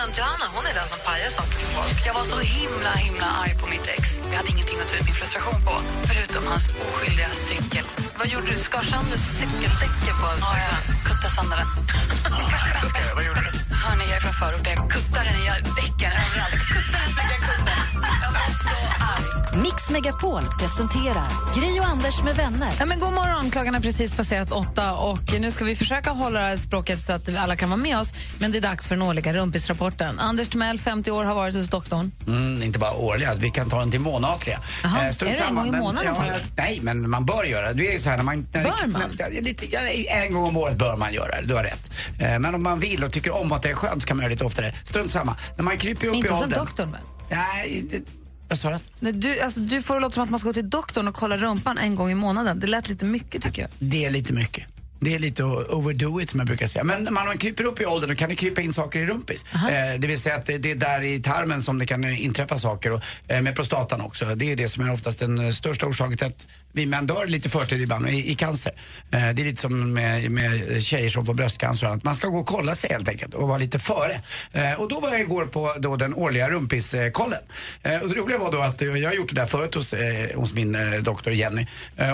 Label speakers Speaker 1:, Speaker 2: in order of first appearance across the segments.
Speaker 1: Assistent Johanna hon är den som pajar saker för folk. Jag var så himla himla arg på mitt ex. Jag hade ingenting att ta ut min frustration på, förutom hans oskyldiga cykel. Vad gjorde du? Skar sönder cykeldäcket på... Ja, jag kuttade sönder den. Vad gjorde du? Hörni, jag är från förorten. Jag kuttade den i däcken överallt. Jag kuttade den så jag kunde. Jag var så arg.
Speaker 2: Mix Megapol presenterar Gri och Anders med vänner.
Speaker 3: Ja, men god morgon, klockan har precis passerat åtta och nu ska vi försöka hålla språket så att alla kan vara med oss. Men det är dags för den årliga rumpisrapporten. Anders Timell, 50 år, har varit hos doktorn.
Speaker 4: Mm, inte bara årliga, vi kan ta den till månatliga.
Speaker 3: Jaha,
Speaker 4: Eh, strunt
Speaker 3: är det en gång i
Speaker 4: men-
Speaker 3: månaden,
Speaker 4: Ja, nej, men man bör göra det. Är ju så här när man... När
Speaker 3: Bör man?
Speaker 4: Ja, lite, en gång om året bör man göra det, du har rätt. Eh, men om man vill och tycker om att det är skönt så kan man göra det lite oftare. Strunt samma. När man kryper upp
Speaker 3: Inte
Speaker 4: i
Speaker 3: som
Speaker 4: åldern...
Speaker 3: doktorn, men.
Speaker 4: Nej, det, vad sa du?
Speaker 3: Alltså, du får det låta som att man ska gå till doktorn och kolla rumpan en gång i månaden. Det lät lite mycket, tycker jag.
Speaker 4: Det är lite mycket. Det är lite overdo it som jag brukar säga. Men när man kryper upp i åldern då kan det krypa in saker i rumpis. Eh, det vill säga att det, är där i tarmen som det kan eh, inträffa saker och eh, med prostatan också. Det är det som är oftast den eh, största orsaken till att vi män dör lite förtid ibland i, i cancer. Eh, det är lite som med, med tjejer som får bröstcancer och annat. Man ska gå och kolla sig helt enkelt och vara lite före. Eh, och då var jag igår på då den årliga rumpiskollen. Och det roliga var då att jag har gjort det där förut hos, hos min doktor Jenny.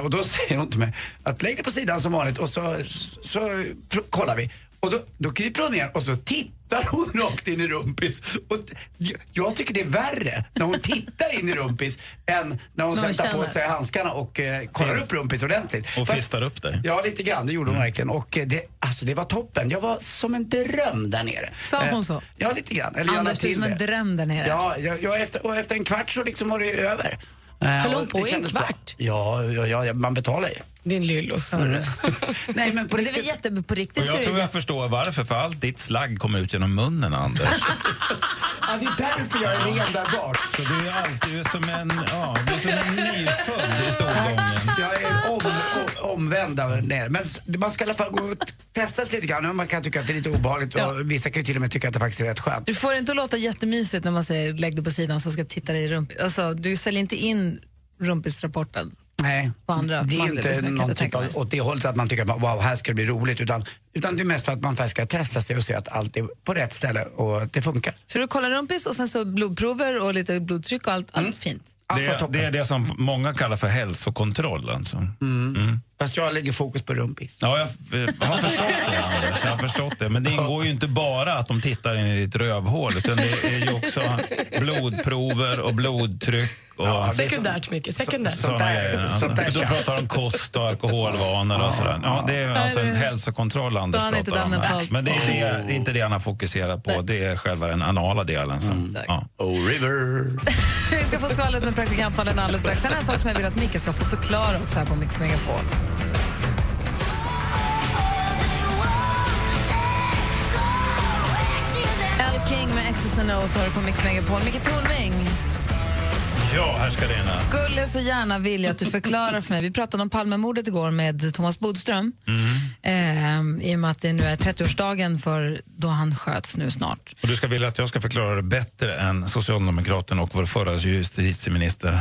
Speaker 4: Och då säger hon till mig att lägg det på sidan som vanligt och så, så kollar vi. Och då, då kryper hon ner och så tittar hon rakt in i rumpis. Och jag- tycker det är värre när hon tittar in i rumpis än när hon sätter på sig handskarna och eh, kollar upp rumpis ordentligt.
Speaker 5: Och fistar upp dig.
Speaker 4: Ja, lite grann. Det gjorde hon verkligen. Och eh, det, alltså, det var toppen. Jag var som en dröm där nere.
Speaker 3: Sa hon
Speaker 4: Eh,
Speaker 3: så?
Speaker 4: Ja, lite grann. Eller jag
Speaker 3: Anders, du är som en
Speaker 4: det.
Speaker 3: dröm där nere.
Speaker 4: Ja, jag, jag, efter, och efter en kvart så liksom var det över. Höll
Speaker 6: hon på i en kvart?
Speaker 4: Ja, ja, ja, man betalar ju.
Speaker 6: Din lyllos.
Speaker 4: Nej, men på
Speaker 3: Men det
Speaker 4: riktigt.
Speaker 3: jätte, på riktigt
Speaker 5: Och jag tror jag
Speaker 3: jätte-
Speaker 5: förstår varför, för allt ditt slagg kommer ut genom munnen, Anders.
Speaker 4: Ja, det är därför jag är ren där bak.
Speaker 5: Så du är alltid som en, ja, du är som en nyfödd i stolgången.
Speaker 4: Jag är om, om, omvänd där nere. Men man ska i alla fall gå och testa sig lite grann. Man kan tycka att det är lite obehagligt och vissa kan ju till och med tycka att det faktiskt är rätt skönt.
Speaker 3: Du får inte låta jättemysigt när man säger lägg det på sidan så ska titta dig i rump. Alltså, du säljer inte in rumpisrapporten.
Speaker 4: Nej,
Speaker 3: på andra
Speaker 4: det är inte
Speaker 3: kan
Speaker 4: någon typ av, åt det hållet att man tycker att wow, här ska det bli roligt. Utan, utan det är mest för att man faktiskt ska testa sig och se att allt är på rätt ställe och att det funkar.
Speaker 3: Så du kollar rumpis och sen så blodprover och lite blodtryck och allt, allt fint.
Speaker 5: Det, det är det som många kallar för hälsokontroll. Alltså.
Speaker 4: Fast jag lägger fokus på rumpis.
Speaker 5: Ja, jag, jag har förstått det, Anders. Jag har förstått det. Men det ingår ju inte bara att de tittar in i ditt rövhål, utan det är ju också blodprover och blodtryck. Och
Speaker 4: Ja,
Speaker 6: Sekundärt mycket, sekundärt.
Speaker 5: sådana
Speaker 4: där-
Speaker 5: grejer.
Speaker 4: sånt där
Speaker 5: Då pratar de om kost och alkoholvanor och sådär. Ja, det är alltså en hälsokontroll Anders pratar om.
Speaker 3: där mentalt.
Speaker 5: Men det är, det, det är inte det han har fokuserat på. Det är själva den anala delen. Som,
Speaker 3: Exakt.
Speaker 5: ja.
Speaker 4: Oh river.
Speaker 3: Vi ska få skvallret med praktikantfallen alldeles strax. Sen är en sak som jag vill att Micke ska få förklara också här på Mix Megapol. Al King med X's and O's har du på Mix Megapol. Micke Tornving,
Speaker 5: ja, här ska det ena.
Speaker 3: skulle så gärna vilja att du förklarar för mig. Vi pratade om Palmemordet igår med Thomas Bodström. Ehm, I och med att det nu är 30-årsdagen för då han sköts nu snart.
Speaker 5: Och du ska vilja att jag ska förklara det bättre än Socialdemokraterna och vår förra justitieminister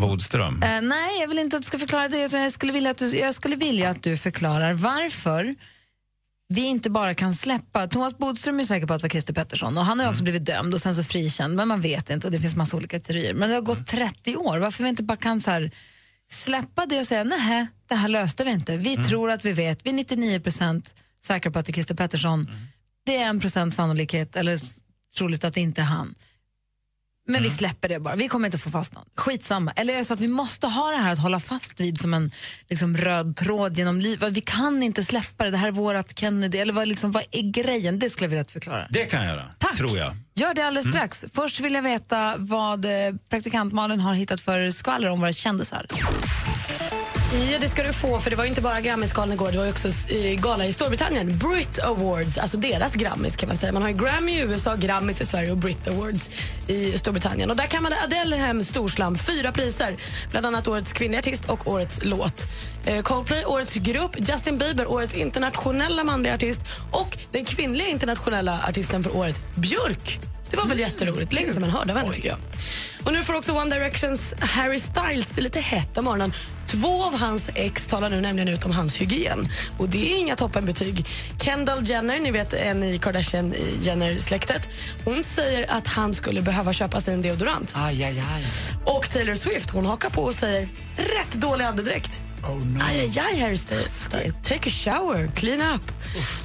Speaker 5: Bodström.
Speaker 3: Eh, nej, jag vill inte att du ska förklara det. Jag, skulle vilja att du, jag skulle vilja att du förklarar varför vi inte bara kan släppa... Thomas Bodström är säker på att det var Christer Pettersson och han har också blivit dömd och sen så frikänd, men man vet inte och det finns massa olika teorier. Men det har gått 30 år, varför vi inte bara kan så släppa det och säga nej, det här löste vi inte. Vi tror att vi vet, vi är 99% säkra på att det är Christer Pettersson. Det är en procent sannolikhet, eller troligt att det inte är han. Men vi släpper det bara, vi kommer inte få fast någon. Skitsamma. Eller är det så att vi måste ha det här att hålla fast vid som en liksom, röd tråd genom livet? Vi kan inte släppa det, det här är vårat Kennedy. Eller vad, liksom, vad är grejen? Det skulle jag vilja att du förklarar.
Speaker 5: Det kan jag göra,
Speaker 3: Tack.
Speaker 5: tror jag.
Speaker 3: Gör det alldeles strax. Först vill jag veta vad eh, praktikant Malin har hittat för skvaller om våra kändisar.
Speaker 6: Ja, det ska du få, för det var ju inte bara Grammisgalan igår, det var ju också gala i Storbritannien. Brit Awards, alltså deras Grammis kan man säga. Man har ju Grammy i USA, Grammis i Sverige och Brit Awards i Storbritannien. Och där kammade Adele hem storslam, fyra priser. Bland annat Årets kvinnliga artist och Årets låt. Eh, Coldplay, Årets grupp, Justin Bieber, Årets internationella manliga artist och den kvinnliga internationella artisten för året, Björk. Det var väl jätteroligt. Länge sedan man hörde av henne tycker jag. Och nu får också One Directions Harry Styles det lite hett om morgonen. Två av hans ex talar nu nämligen ut om hans hygien. Och det är inga toppenbetyg. Kendall Jenner, ni vet en i Kardashian-Jenner-släktet, hon säger att han skulle behöva köpa sig en deodorant.
Speaker 4: Aj, aj, aj.
Speaker 6: Och Taylor Swift hon hakar på och säger rätt dålig andedräkt.
Speaker 4: Oh, no.
Speaker 6: Aj, aj, Harry Styles. Take a shower, clean up.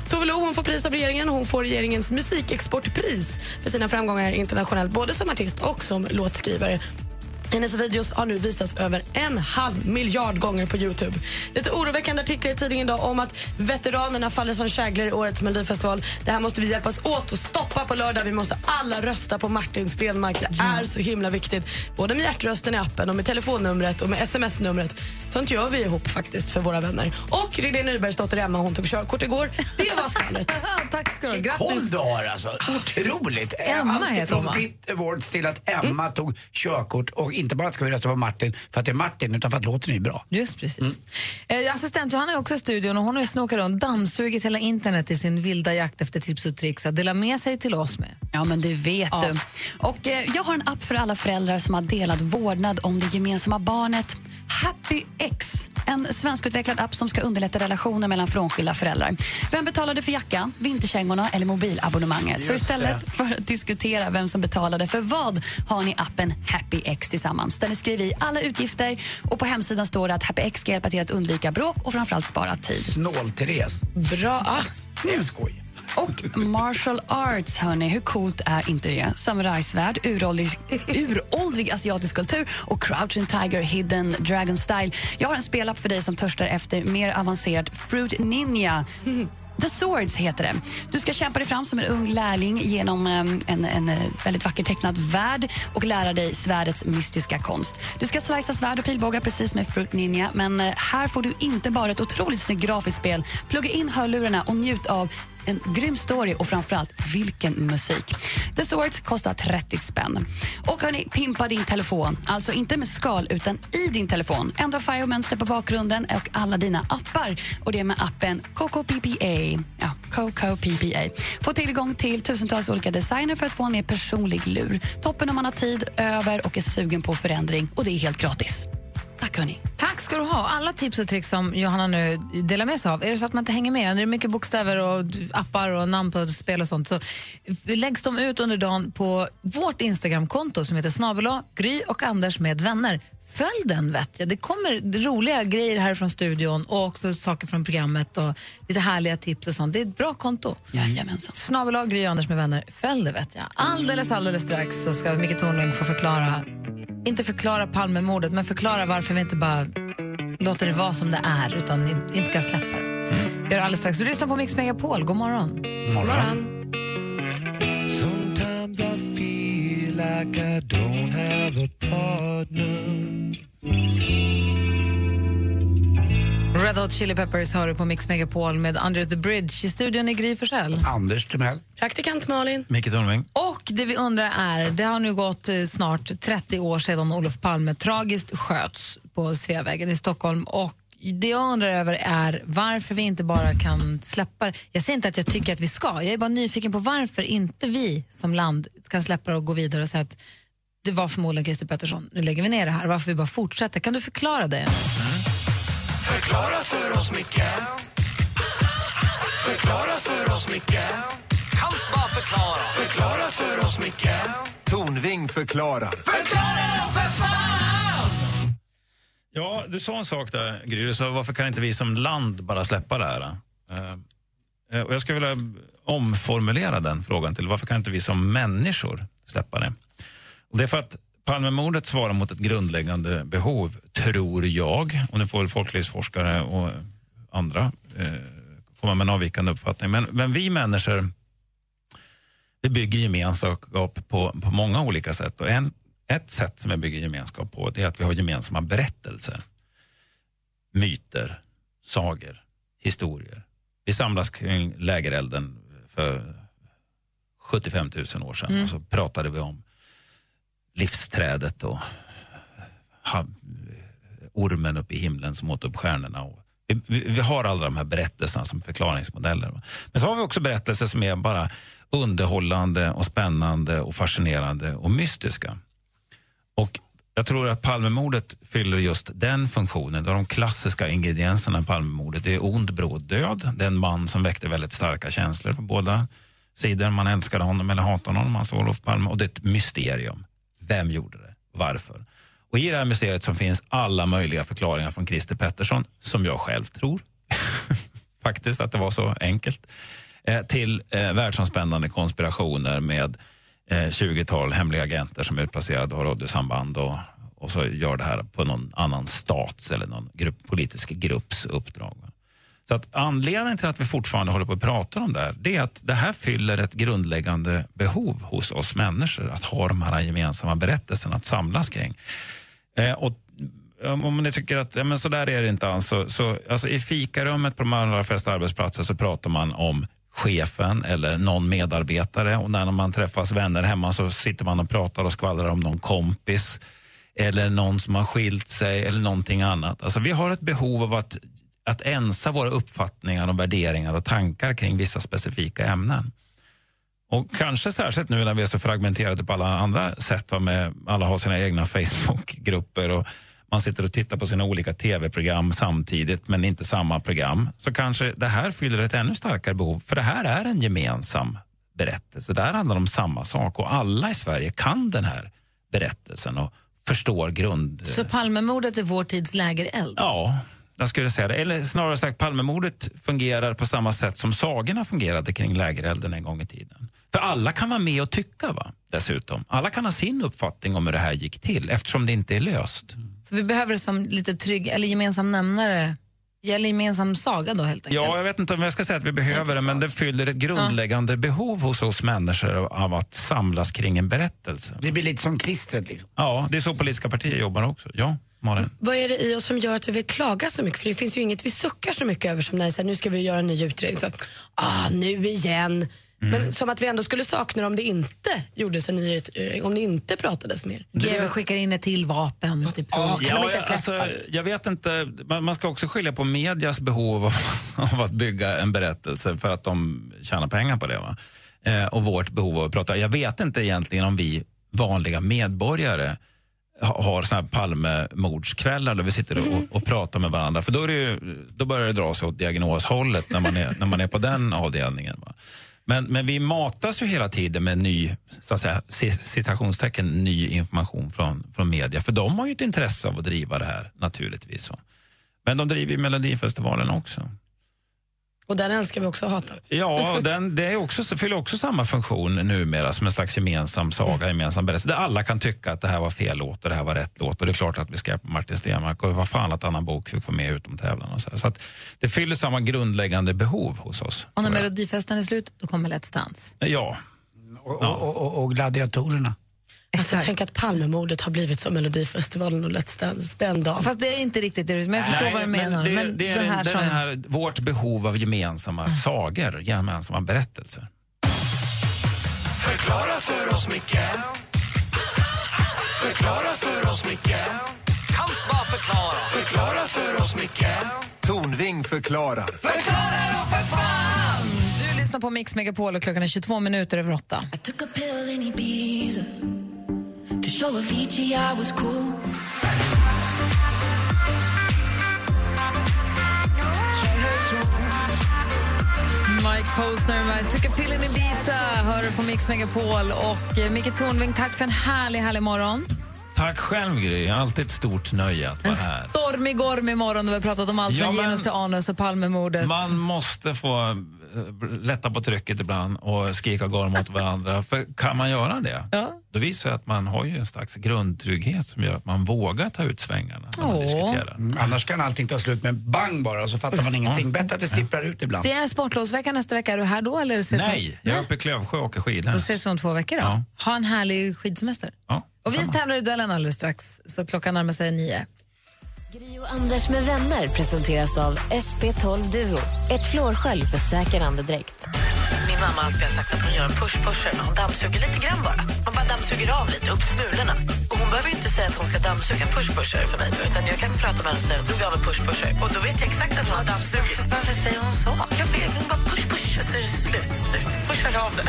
Speaker 6: Tove Lo hon får pris av regeringen. Hon får regeringens musikexportpris för sina framgångar internationellt, både som artist och som låtskrivare. Hennes videos har nu visats över en halv miljard gånger på Youtube. Lite oroväckande artiklar i tidningen idag om att veteranerna faller som käglor i årets Melodifestival. Det här måste vi hjälpas åt att stoppa på lördag. Vi måste alla rösta på Martin Stenmark. Det är så himla viktigt. Både med hjärtrösten i appen och med telefonnumret och med sms-numret. Sånt gör vi ihop faktiskt för våra vänner. Och Redén Nybergs dotter Emma hon tog körkort igår. Det var skvallret.
Speaker 3: Tack ska du ha.
Speaker 4: Koll
Speaker 3: Grattis.
Speaker 4: du har alltså. Otroligt.
Speaker 3: Emma
Speaker 4: Allt
Speaker 3: heter hon,
Speaker 4: från
Speaker 3: va?
Speaker 4: Brit Awards till att Emma tog körkort och inte bara ska vi rösta på Martin för att det är Martin utan för att låten är bra.
Speaker 3: Just precis. Eh, assistent Johanna är också i studion och hon har ju snokat runt, dammsugit hela internet i sin vilda jakt efter tips och tricks att dela med sig till oss med.
Speaker 7: Ja, men det vet
Speaker 3: Ja.
Speaker 7: du. Och eh, jag har en app för alla föräldrar som har delad vårdnad om det gemensamma barnet. Happy X, en svenskutvecklad app som ska underlätta relationer mellan frånskilda föräldrar. Vem betalade för jackan, vinterkängorna eller mobilabonnemanget? Så
Speaker 4: Just
Speaker 7: istället för att diskutera vem som betalade för vad har ni appen Happy X tillsammans där ni skriver i alla utgifter och på hemsidan står det att Happy X ska hjälpa till att undvika bråk och framförallt spara tid.
Speaker 4: Snål-Therese.
Speaker 6: Bra. Ah.
Speaker 4: Det är skoj.
Speaker 7: Och martial arts, hörni, hur coolt är inte det? Samurajsvärd, uråldrig, uråldrig asiatisk kultur och crouching tiger, hidden dragon style. Jag har en spelapp för dig som törstar efter mer avancerat fruit ninja. The Swords heter det. Du ska kämpa dig fram som en ung lärling genom ehm, en, en eh, väldigt vackert tecknad värld och lära dig svärdets mystiska konst. Du ska slicea svärd och pilbågar precis med Fruit Ninja men eh, här får du inte bara ett otroligt snyggt grafiskt spel. Plugga in hörlurarna och njut av en grym story och framförallt vilken musik. The Swords kostar 30 spänn. Och hörni, pimpa din telefon. Alltså inte med skal utan i din telefon. Ändra färg och mönster på bakgrunden och alla dina appar. Och det med appen KKPPA. Ja, KKPPA. Få tillgång till tusentals olika designer för att få en mer personlig lur. Toppen om man har tid över och är sugen på förändring. Och det är helt gratis. Tack hörni.
Speaker 3: Tack ska du ha. Alla tips och tricks som Johanna nu delar med sig av, är det så att man inte hänger med, när det är mycket bokstäver och appar och namn på spel och sånt, så läggs de ut under dagen på vårt Instagramkonto som heter snabel Gry och Anders med vänner. Följ den vet jag. Det kommer roliga grejer här från studion och också saker från programmet och lite härliga tips och sånt. Det är ett bra konto.
Speaker 7: Jajamensan.
Speaker 3: Snabel Gry och Anders med vänner. Följ det vet jag. Alldeles, alldeles strax så ska Micke Tornving få förklara, inte förklara Palmemordet, men förklara varför vi inte bara låter det vara som det är utan in- inte kan släppa det. Vi gör det alldeles strax. Du lyssnar på Mix Megapol. God morgon.
Speaker 4: Morgon.
Speaker 8: Sometimes I feel like I don't have a partner.
Speaker 3: Red Hot Chili Peppers hör du på Mix Megapol med Under the Bridge. I studion är Gry Forssell.
Speaker 4: Anders Timell.
Speaker 6: Praktikant Malin.
Speaker 5: Micke Tornving.
Speaker 3: Och det vi undrar är, det har nu gått eh, snart 30 år sedan Olof Palme tragiskt sköts på Sveavägen i Stockholm. Och det jag undrar över är varför vi inte bara kan släppa det. Jag säger inte att jag tycker att vi ska, jag är bara nyfiken på varför inte vi som land kan släppa det och gå vidare och säga att det var förmodligen Christer Pettersson, nu lägger vi ner det här. Varför vi bara fortsätter. Kan du förklara det?
Speaker 8: Förklara för oss, Micke. Förklara för oss, Micke. Förklara. Förklara för oss, Micke. Tornving förklarar.
Speaker 5: Ja, du sa en sak där, Gry. Du sa varför kan inte vi som land bara släppa det här? Eh, eh, och jag skulle vilja omformulera den frågan till varför kan inte vi som människor släppa det? Och det är för att Palmemordet svarar mot ett grundläggande behov, tror jag. Och nu får väl folklivsforskare och andra eh, komma med en avvikande uppfattning. Men, men vi människor vi bygger gemenskap på, på många olika sätt. Och en, ett sätt som vi bygger gemenskap på det är att vi har gemensamma berättelser. myter, sagor, historier. Vi samlas kring lägerelden för 75 000 år sedan
Speaker 3: Mm.
Speaker 5: och så pratade vi om livsträdet och ormen uppe i himlen som åt upp stjärnorna. Och vi, vi, har alla de här berättelserna som förklaringsmodeller. Men så har vi också berättelser som är bara underhållande och spännande och fascinerande och mystiska. Och jag tror att Palmemordet fyller just den funktionen. Det de klassiska ingredienserna i Palmemordet. Det är ond, bråd död. Det är en man som väckte väldigt starka känslor på båda sidor. Man älskade honom eller hatade honom, alltså Olof Palme. Och det är ett mysterium. Vem gjorde det? Varför? Och I det här mysteriet som finns alla möjliga förklaringar från Christer Pettersson, som jag själv tror faktiskt att det var så enkelt, eh, till eh, världsomspännande konspirationer med eh, 20-tal hemliga agenter som är utplacerade och har radiosamband och, och så gör det här på någon annan stats eller någon grupp, politisk grupps uppdrag. Så att anledningen till att vi fortfarande håller på att prata om det här, det är att det här fyller ett grundläggande behov hos oss människor, att ha de här gemensamma berättelserna att samlas kring. Eh, och eh, om ni tycker att ja, men så där är det inte alls, så, så, alltså, i fikarummet på de allra flesta arbetsplatser så pratar man om chefen eller någon medarbetare och när man träffas vänner hemma så sitter man och pratar och skvallrar om någon kompis eller någon som har skilt sig eller någonting annat. Alltså, vi har ett behov av att, att ensa våra uppfattningar och värderingar och tankar kring vissa specifika ämnen. Och kanske särskilt nu när vi är så fragmenterade på alla andra sätt. Va, med alla har sina egna Facebookgrupper och man sitter och tittar på sina olika tv-program samtidigt men inte samma program. Så kanske det här fyller ett ännu starkare behov. För det här är en gemensam berättelse. Det här handlar om samma sak och alla i Sverige kan den här berättelsen och förstår grund...
Speaker 3: Så Palmemordet är vår tids lägereld?
Speaker 5: Ja, jag skulle säga det. Eller snarare sagt, Palmemordet fungerar på samma sätt som sagorna fungerade kring lägerelden en gång i tiden. För alla kan vara med och tycka va? dessutom. Alla kan ha sin uppfattning om hur det här gick till eftersom det inte är löst.
Speaker 3: Så vi behöver det som lite trygg, eller gemensam nämnare, eller gemensam saga då helt enkelt?
Speaker 5: Ja, jag vet inte om jag ska säga att vi behöver det, men det fyller ett grundläggande behov hos oss människor av att samlas kring en berättelse.
Speaker 4: Det blir lite som klistret liksom.
Speaker 5: Ja, det är så politiska partier jobbar också. Ja, Malin.
Speaker 6: Vad är det i oss som gör att vi vill klaga så mycket? För det finns ju inget vi suckar så mycket över som när nu ska vi göra en ny utredning. Så, ah, nu igen. Men som att vi ändå skulle sakna det om det inte gjordes en ny utredning, om det inte pratades mer.
Speaker 3: GW skickar in ett till vapen. Typ.
Speaker 5: Ja,
Speaker 3: kan de inte
Speaker 5: alltså, jag vet inte, man, man ska också skilja på medias behov av, av att bygga en berättelse för att de tjänar pengar på det. Va? Eh, och vårt behov av att prata. Jag vet inte egentligen om vi vanliga medborgare ha- har såna här Palmemordskvällar där vi sitter och, och pratar med varandra. För då, är det ju, då börjar det dra sig åt diagnoshållet när man är, när man är på den avdelningen. Va? Men, men vi matas ju hela tiden med ny, så att säga, citationstecken, ny information från, från media. För de har ju ett intresse av att driva det här naturligtvis. Men de driver ju Melodifestivalen också.
Speaker 6: Och den älskar vi också att hata.
Speaker 5: Ja, och den, det är också, fyller också samma funktion numera som en slags gemensam saga, gemensam berättelse. Där alla kan tycka att det här var fel låt och det här var rätt låt. Och det är klart att vi ska hjälpa Martin Stenmarck och vad fan att Anna Bok fick vara med utom tävlan. Och så här. så att det fyller samma grundläggande behov hos oss.
Speaker 3: Och när Melodifesten är slut, då kommer Let's Dance.
Speaker 5: Ja.
Speaker 4: Och, och, och, och gladiatorerna.
Speaker 6: Alltså, tänk att Palmemordet har blivit som Melodifestivalen och Let's Dance den dagen.
Speaker 3: Fast det är inte riktigt det du men jag förstår
Speaker 5: Nej,
Speaker 3: vad du menar.
Speaker 5: Det,
Speaker 3: Men
Speaker 5: det är
Speaker 3: den här
Speaker 5: den
Speaker 3: som...
Speaker 5: här, vårt behov av gemensamma sagor, gemensamma berättelser.
Speaker 8: Förklara för oss, Micke Förklara för oss, Micke Kan bara förklara Förklara för oss, Micke
Speaker 9: Tornving förklarar.
Speaker 3: Förklara då för fan! Du lyssnar på Mix Megapol och klockan är 22 minuter över 8.
Speaker 10: I took a pill in Ibiza show Avicii I was cool.
Speaker 3: Mike Posner med Took a pill in Ibiza hör du på Mix Megapol. Och eh, Micke Tornving, tack för en härlig, härlig morgon.
Speaker 5: Tack själv, Gry. Alltid ett stort nöje att vara här.
Speaker 3: Stormig, gormig morgon. Vi har pratat om allt
Speaker 5: Ja,
Speaker 3: från
Speaker 5: men-
Speaker 3: genus till anus och Palmemordet.
Speaker 5: Man måste få lätta på trycket ibland och skrika gorm åt varandra. För kan man göra det, då visar det att man har ju en slags grundtrygghet som gör att man vågar ta ut svängarna när man
Speaker 3: Åh.
Speaker 5: diskuterar.
Speaker 4: Mm, annars kan allting ta slut med bang bara och så fattar man ingenting. Bättre att det sipprar ut ibland.
Speaker 3: Det är sportlovsvecka nästa vecka. Är du här då? Eller ses
Speaker 5: Nej, jag är uppe i Klövsjö och åker skidor.
Speaker 3: Då ses vi om två veckor. Då.
Speaker 5: Ja.
Speaker 3: Ha en härlig skidsemester.
Speaker 5: Ja,
Speaker 3: och vi tävlar i duellen alldeles strax, så klockan närmar sig nio.
Speaker 11: Gri och Anders med vänner presenteras av SP12 Duo. Ett flårskölj för säker andedräkt.
Speaker 1: Min mamma har alltid sagt att hon gör en push-pusher när hon dammsuger lite grann bara. Man bara dammsuger av lite, upp smulorna. Och hon behöver inte säga att hon ska dammsuga en push-pusher för mig utan jag kan prata med henne och säga att drog av en push-pusher. Och då vet jag exakt att hon har dammsugit. Varför säger hon så? Jag vet, hon bara push-push och så är det slut. Pushar av det.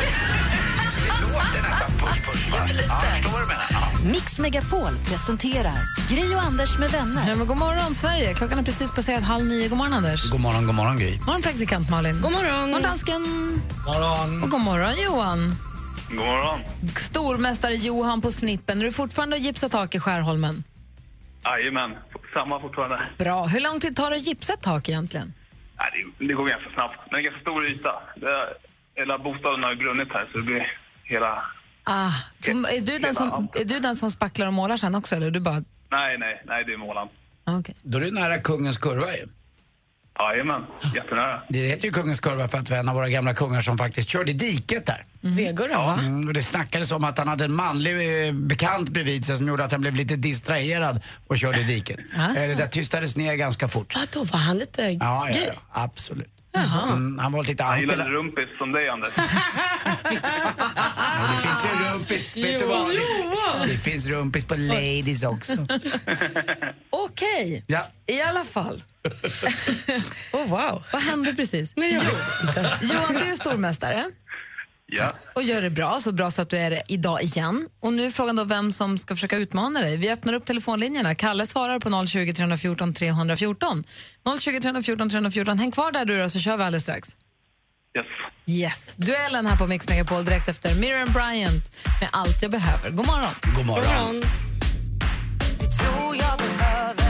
Speaker 4: Låter nästan push-push, va? Ja, jag förstår vad du menar. Ja.
Speaker 2: Mix Megapol presenterar Gri och Anders med vänner.
Speaker 3: Ja, men god morgon, Sverige. Klockan har precis passerat halv nio. God morgon, Anders.
Speaker 4: God morgon, god morgon, Gry.
Speaker 3: God morgon, praktikant Malin.
Speaker 6: God morgon.
Speaker 3: God morgon, dansken.
Speaker 4: morgon.
Speaker 3: Och god morgon, Johan.
Speaker 12: God morgon.
Speaker 3: Stormästare Johan på snippen. Är du fortfarande och gipsa tak i Skärholmen?
Speaker 12: Jajamän, samma fortfarande.
Speaker 3: Bra. Hur lång tid tar det att gipsa ett tak egentligen?
Speaker 12: Nej, det, det går ganska snabbt. Men det är en ganska stor yta. Det, hela bostaden har brunnit här så det blir hela...
Speaker 3: Ah, är, du den som, är du den som spacklar och målar sen också? Eller är du bara...
Speaker 12: Nej, nej, nej, det är målan.
Speaker 3: Okay.
Speaker 4: Då är du nära kungens kurva ju.
Speaker 12: Jajamän, jättenära.
Speaker 4: Det heter ju kungens kurva för att det var en av våra gamla kungar som faktiskt körde i diket där.
Speaker 6: Vegurra, va?
Speaker 4: Mm, och det snackades om att han hade en manlig eh, bekant bredvid sig som gjorde att han blev lite distraherad och körde i diket.
Speaker 6: Alltså.
Speaker 4: Eh, Det där tystades ner ganska fort.
Speaker 6: Ja, då var han lite
Speaker 4: Ja, ja,
Speaker 6: gay.
Speaker 4: ja absolut. Mm, han var lite
Speaker 12: Han gillade rumpis som dig, Anders.
Speaker 4: Det finns ju rumpis, vet du vad? Det, det finns rumpis på ladies också.
Speaker 3: Okej,
Speaker 4: Ja.
Speaker 3: i alla fall.
Speaker 6: oh, wow.
Speaker 3: Vad hände precis?
Speaker 6: Nej, jag
Speaker 3: Jo- Johan, du är stormästare
Speaker 12: Ja.
Speaker 3: och gör det bra, så bra så att du är det idag igen. Och nu är frågan då vem som ska försöka utmana dig. Vi öppnar upp telefonlinjerna. Kalle svarar på 020 314 314. 020 314 314. Häng kvar där du då, så kör vi alldeles strax.
Speaker 12: Yes.
Speaker 3: Yes. Duellen här på Mix Megapol direkt efter Miriam Bryant med Allt jag behöver. God morgon.
Speaker 4: God morgon.
Speaker 10: tror jag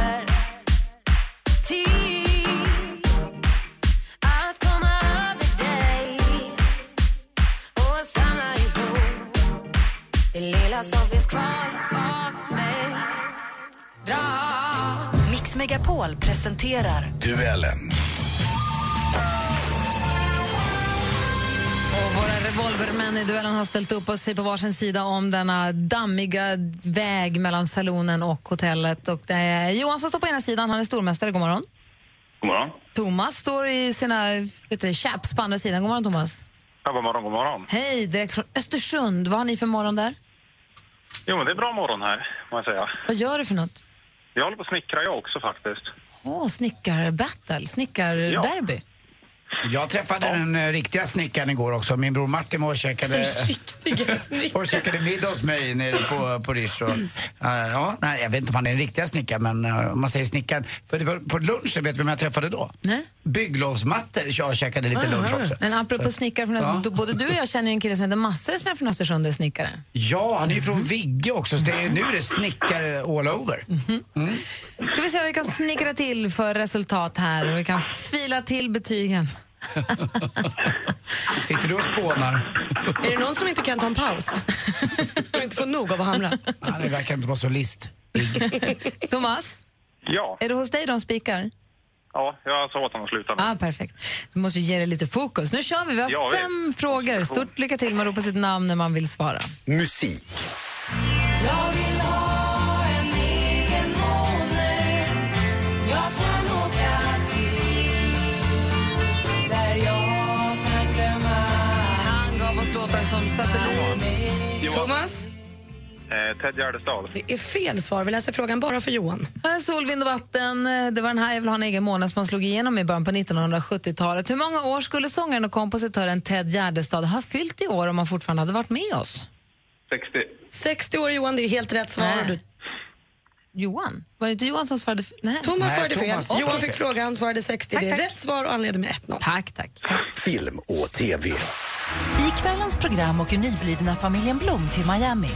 Speaker 10: det lilla som finns kvar av mig. Dra
Speaker 2: Mix Megapol presenterar
Speaker 8: Duellen.
Speaker 3: Och våra revolvermän i duellen har ställt upp och sig på varsin sida om denna dammiga väg mellan salonen och hotellet. Och det är Johan som står på ena sidan, han är stormästare. God morgon.
Speaker 12: God morgon.
Speaker 3: Thomas står i sina vet du, chaps på andra sidan. God morgon, Thomas.
Speaker 12: Ja, god morgon, god morgon.
Speaker 3: Hej, direkt från Östersund. Vad har ni för morgon där?
Speaker 12: Jo, men det är bra morgon här, må jag säga.
Speaker 3: Vad gör du för något?
Speaker 12: Jag håller på att snickra jag också faktiskt.
Speaker 3: Åh, snickarbattle, snickarderby.
Speaker 4: Jag träffade den eh, riktiga snickaren igår också. Min bror Martin var och käkade, och käkade middag hos mig nere på, på Rish. Och, eh, ja, nej, jag vet inte om han är en riktiga snickare, men eh, om man säger snickaren. För det var på lunchen, vet du vem jag träffade då?
Speaker 3: Nej.
Speaker 4: Bygglovsmatte. Jag käkade lite lunch också.
Speaker 3: Men apropå snickare från
Speaker 4: Ja.
Speaker 3: både du och jag känner ju en kille som heter Masse som är från Östersund och är snickare.
Speaker 4: Ja, han är ju från Vigge också, så det är, nu är det snickare all over. Mm.
Speaker 3: Ska vi se vad vi kan snickra till för resultat här. Vi kan fila till betygen.
Speaker 4: Sitter du och spånar?
Speaker 6: Är det någon som inte kan ta en paus? För att inte få nog av att hamra.
Speaker 4: Det verkar inte vara så list.
Speaker 3: Thomas,
Speaker 12: Ja,
Speaker 3: är det hos dig de spikar?
Speaker 12: ja jag sa åt honom att sluta nu.
Speaker 3: Ah, perfekt. Du måste ju ge det lite fokus. Nu kör vi. Vi har
Speaker 12: Ja, vi-
Speaker 3: fem frågor. Stort lycka till. Man ropar sitt namn när man vill svara.
Speaker 8: Musik.
Speaker 10: Jag vill
Speaker 3: Satellit.
Speaker 12: Johan.
Speaker 6: Thomas,
Speaker 12: Eh, Ted Gärdestad.
Speaker 6: det är fel svar. Vi läser frågan bara för Johan.
Speaker 3: Här är Sol, vind och vatten. Det var den här Jag vill ha en egen månad som han slog igenom i början på 1970-talet. Hur många år skulle sångaren och kompositören Ted Gärdestad ha fyllt i år om han fortfarande hade varit med oss?
Speaker 12: 60.
Speaker 6: 60 år Johan, det är helt rätt svar.
Speaker 3: Nej.
Speaker 6: Du,
Speaker 3: Johan? Var det inte Johan som svarade? f- Nej.
Speaker 6: Thomas
Speaker 4: Nej,
Speaker 6: svarade fel.
Speaker 4: Thomas.
Speaker 6: Johan
Speaker 4: Okej.
Speaker 6: fick frågan, svarade 60.
Speaker 3: Tack,
Speaker 6: det är
Speaker 3: tack.
Speaker 6: rätt svar och han leder med 1-0.
Speaker 3: Tack, tack.
Speaker 8: Film och TV.
Speaker 2: I kvällens program åker nyblivna familjen Blom till Miami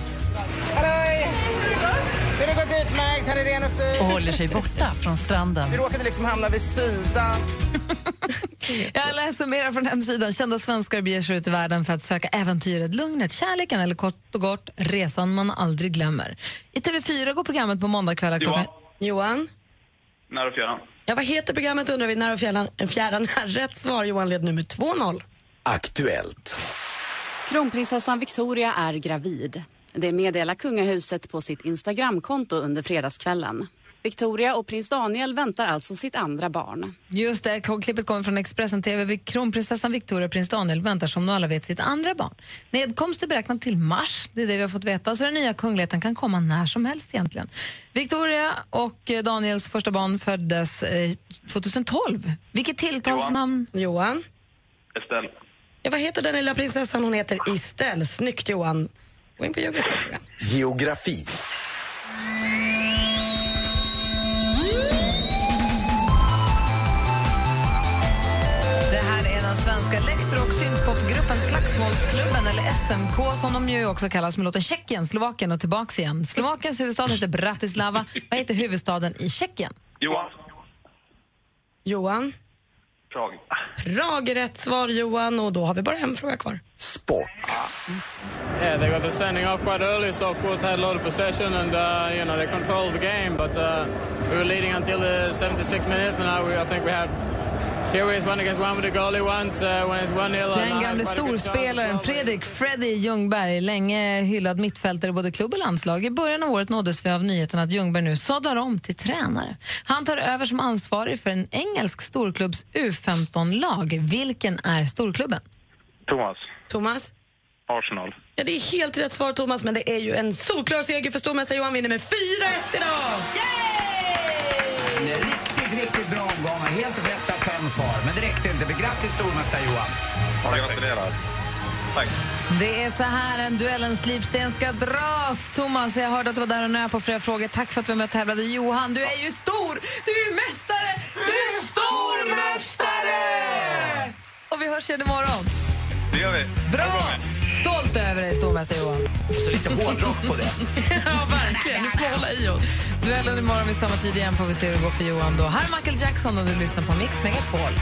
Speaker 13: Det har gått utmärkt, här är ren och fin.
Speaker 2: och håller sig borta från stranden.
Speaker 13: Vi råkade liksom hamna vid sidan.
Speaker 3: Jag läser mer från hemsidan. Kända svenskar beger sig ut i världen för att söka äventyret, lugnet, kärleken eller kort och gott resan man aldrig glömmer. I TV4 går programmet på måndagkvällar klockan...
Speaker 6: Johan?
Speaker 12: När och fjärran.
Speaker 6: Ja, vad heter programmet undrar vi när och fjärran, fjärran är rätt svar. Johan led nu med 2-0.
Speaker 8: Aktuellt.
Speaker 14: Kronprinsessan Victoria är gravid. Det meddelar kungahuset på sitt Instagramkonto under fredagskvällen. Victoria och prins Daniel väntar alltså sitt andra barn.
Speaker 3: Just det, klippet kommer från Expressen TV. Kronprinsessan Victoria och prins Daniel väntar som nu alla vet sitt andra barn. Nedkomst är beräknat till mars, det är det vi har fått veta. Så den nya kungligheten kan komma när som helst egentligen. Victoria och eh, Daniels första barn föddes eh, 2012. Vilket tilltalsnamn?
Speaker 6: Johan?
Speaker 12: Estelle.
Speaker 6: Ja, vad heter den lilla prinsessan? Hon heter Estelle. Snyggt Johan. Gå in på geografifrågan.
Speaker 8: Geografi.
Speaker 3: Det här är den svenska elektro och syntpopgruppen Slagsmålsklubben, eller SMK som de ju också kallas med låten Tjeckien, Slovakien och tillbaks igen. Slovakiens huvudstad heter Bratislava. Vad heter huvudstaden i Tjeckien?
Speaker 12: Johan.
Speaker 6: Johan?
Speaker 12: Prag.
Speaker 6: Prag är rätt svar Johan och då har vi bara en fråga kvar.
Speaker 8: Sport.
Speaker 15: Yeah, they got the sending off quite early, so of course they had a lot of possession and uh, you know they controlled the game. But uh, we were leading until the 76 minute, and now we, I think we had Uh, when it's one 0
Speaker 3: Den gamle storspelaren Fredrik Freddy Ljungberg, länge hyllad mittfältare i både klubb och landslag. I början av året nåddes vi av nyheten att Ljungberg nu sadlar om till tränare. Han tar över som ansvarig för en engelsk storklubbs U15-lag. Vilken är storklubben?
Speaker 12: Thomas.
Speaker 6: Thomas?
Speaker 12: Arsenal.
Speaker 6: Ja, det är helt rätt svar Thomas, men det är ju en solklar seger för stormästare Johan vinner med 4-1 idag!
Speaker 4: En riktigt, riktigt bra omgångar. Helt rätt stormästare Johan.
Speaker 12: Ja, gratulerar. Tack.
Speaker 3: Det är så här en duellens slipsten ska dras. Thomas, jag hörde att du var där och nöp på flera frågor. Tack för att du var med och tävlade. Johan, du är ju stor! Du är ju mästare! Du är stormästare! Och vi hörs igen imorgon.
Speaker 12: Det gör vi.
Speaker 3: Bra! Stolt över dig, stormästare Johan.
Speaker 4: Så lite hårdrock på det.
Speaker 6: ja, verkligen. Vi ska hålla i oss.
Speaker 3: Duellen imorgon vid samma tid igen får vi se hur det går för Johan. Då. Här är Michael Jackson och du lyssnar på Mix Megapol.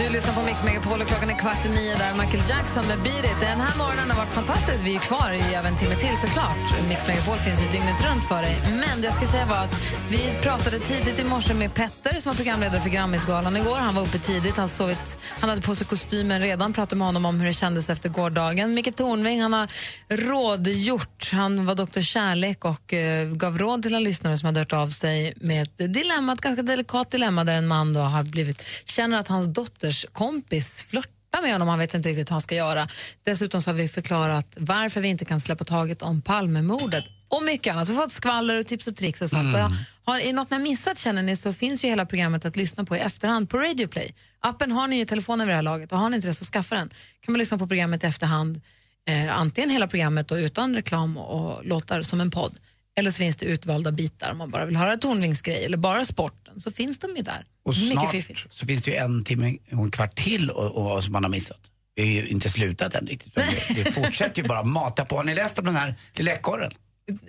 Speaker 3: Du lyssnar på Mix Megapol och klockan är kvart i nio där Michael Jackson med Beat It. Den här morgonen har varit fantastisk. Vi är kvar i över en timme till såklart. Mix Megapol finns ju dygnet runt för dig. Men det jag skulle säga var att vi pratade tidigt i morse med Petter som var programledare för Grammisgalan igår. Han var uppe tidigt, han, sovit, han hade på sig kostymen redan. Pratade med honom om hur det kändes efter gårdagen. Micke Tornving han har rådgjort. Han var doktor Kärlek och uh, gav råd till en lyssnare som hade hört av sig med ett dilemma, ett ganska delikat dilemma där en man då har blivit, känner att hans dotter dotters kompis flörtar med honom. Han vet inte riktigt hur han ska göra. Dessutom så har vi förklarat varför vi inte kan släppa taget om Palmemordet och mycket annat. Så vi har fått skvaller och tips och tricks och sånt. Och har, är något ni har missat känner ni så finns ju hela programmet att lyssna på i efterhand på Radio Play. Appen har ni ju i telefonen vid det här laget och har ni inte det så skaffa den. kan man lyssna på programmet i efterhand. Eh, antingen hela programmet och utan reklam och låtar som en podd. Eller så finns det utvalda bitar om man bara vill höra Tornvingsgrej eller bara sporten. Så finns de ju där.
Speaker 4: Och snart så finns det ju en timme och en kvart till och, och, som man har missat. Det är ju inte slutat än riktigt. Det, det fortsätter ju bara mata på. Har ni läst om den här lilla ekorren?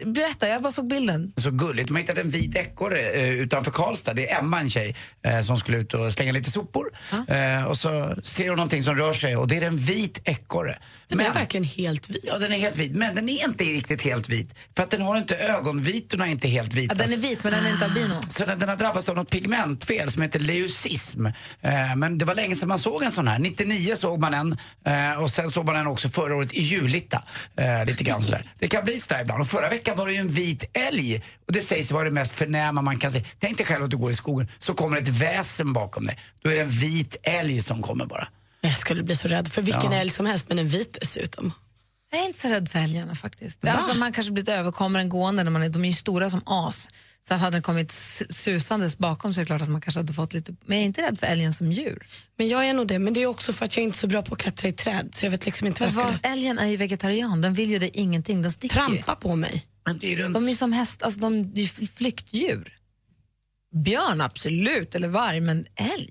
Speaker 3: Berätta, jag bara såg bilden.
Speaker 4: Så gulligt. De har hittat en vit ekorre eh, utanför Karlstad. Det är Emma, en tjej, eh, som skulle ut och slänga lite sopor. Eh, och så ser hon någonting som rör sig och det är en vit ekorre.
Speaker 6: Den är verkligen helt vit.
Speaker 4: Ja, den är helt vit. Men den är inte riktigt helt vit. För att den har inte ögonvitorna är inte helt vita.
Speaker 3: Ja, den är vit men den är inte albino.
Speaker 4: Så den, den har drabbats av något pigmentfel som heter leucism. Eh, men det var länge sedan man såg en sån här. 99 såg man en eh, och sen såg man den också förra året i Julita. Eh, lite grann sådär. Det kan bli sådär ibland. Och förra veckan var det ju en vit älg. Och det sägs vara det mest förnäma man kan se. Tänk dig själv att du går i skogen så kommer ett väsen bakom dig. Då är det en vit älg som kommer bara.
Speaker 6: Jag skulle bli så rädd för vilken
Speaker 4: Ja.
Speaker 6: älg som helst, men en vit dessutom.
Speaker 3: Jag är inte så rädd för älgarna faktiskt. Alltså, man kanske blivit överkommer en gående, när man är, de är ju stora som as. Så att hade den kommit susandes bakom så är det klart att man kanske hade fått lite... Men jag är inte rädd för älgen som djur.
Speaker 6: Men jag är nog det, men det är också för att jag är inte är så bra på att klättra i träd. Så jag vet liksom inte vad
Speaker 3: vad,
Speaker 6: skulle...
Speaker 3: älgen är ju vegetarian, den vill ju det ingenting. Den sticker
Speaker 6: Trampa på mig.
Speaker 4: Men det är runt...
Speaker 3: De är ju som häst, alltså de är ju fl- flyktdjur. Björn absolut, eller varg, men älg,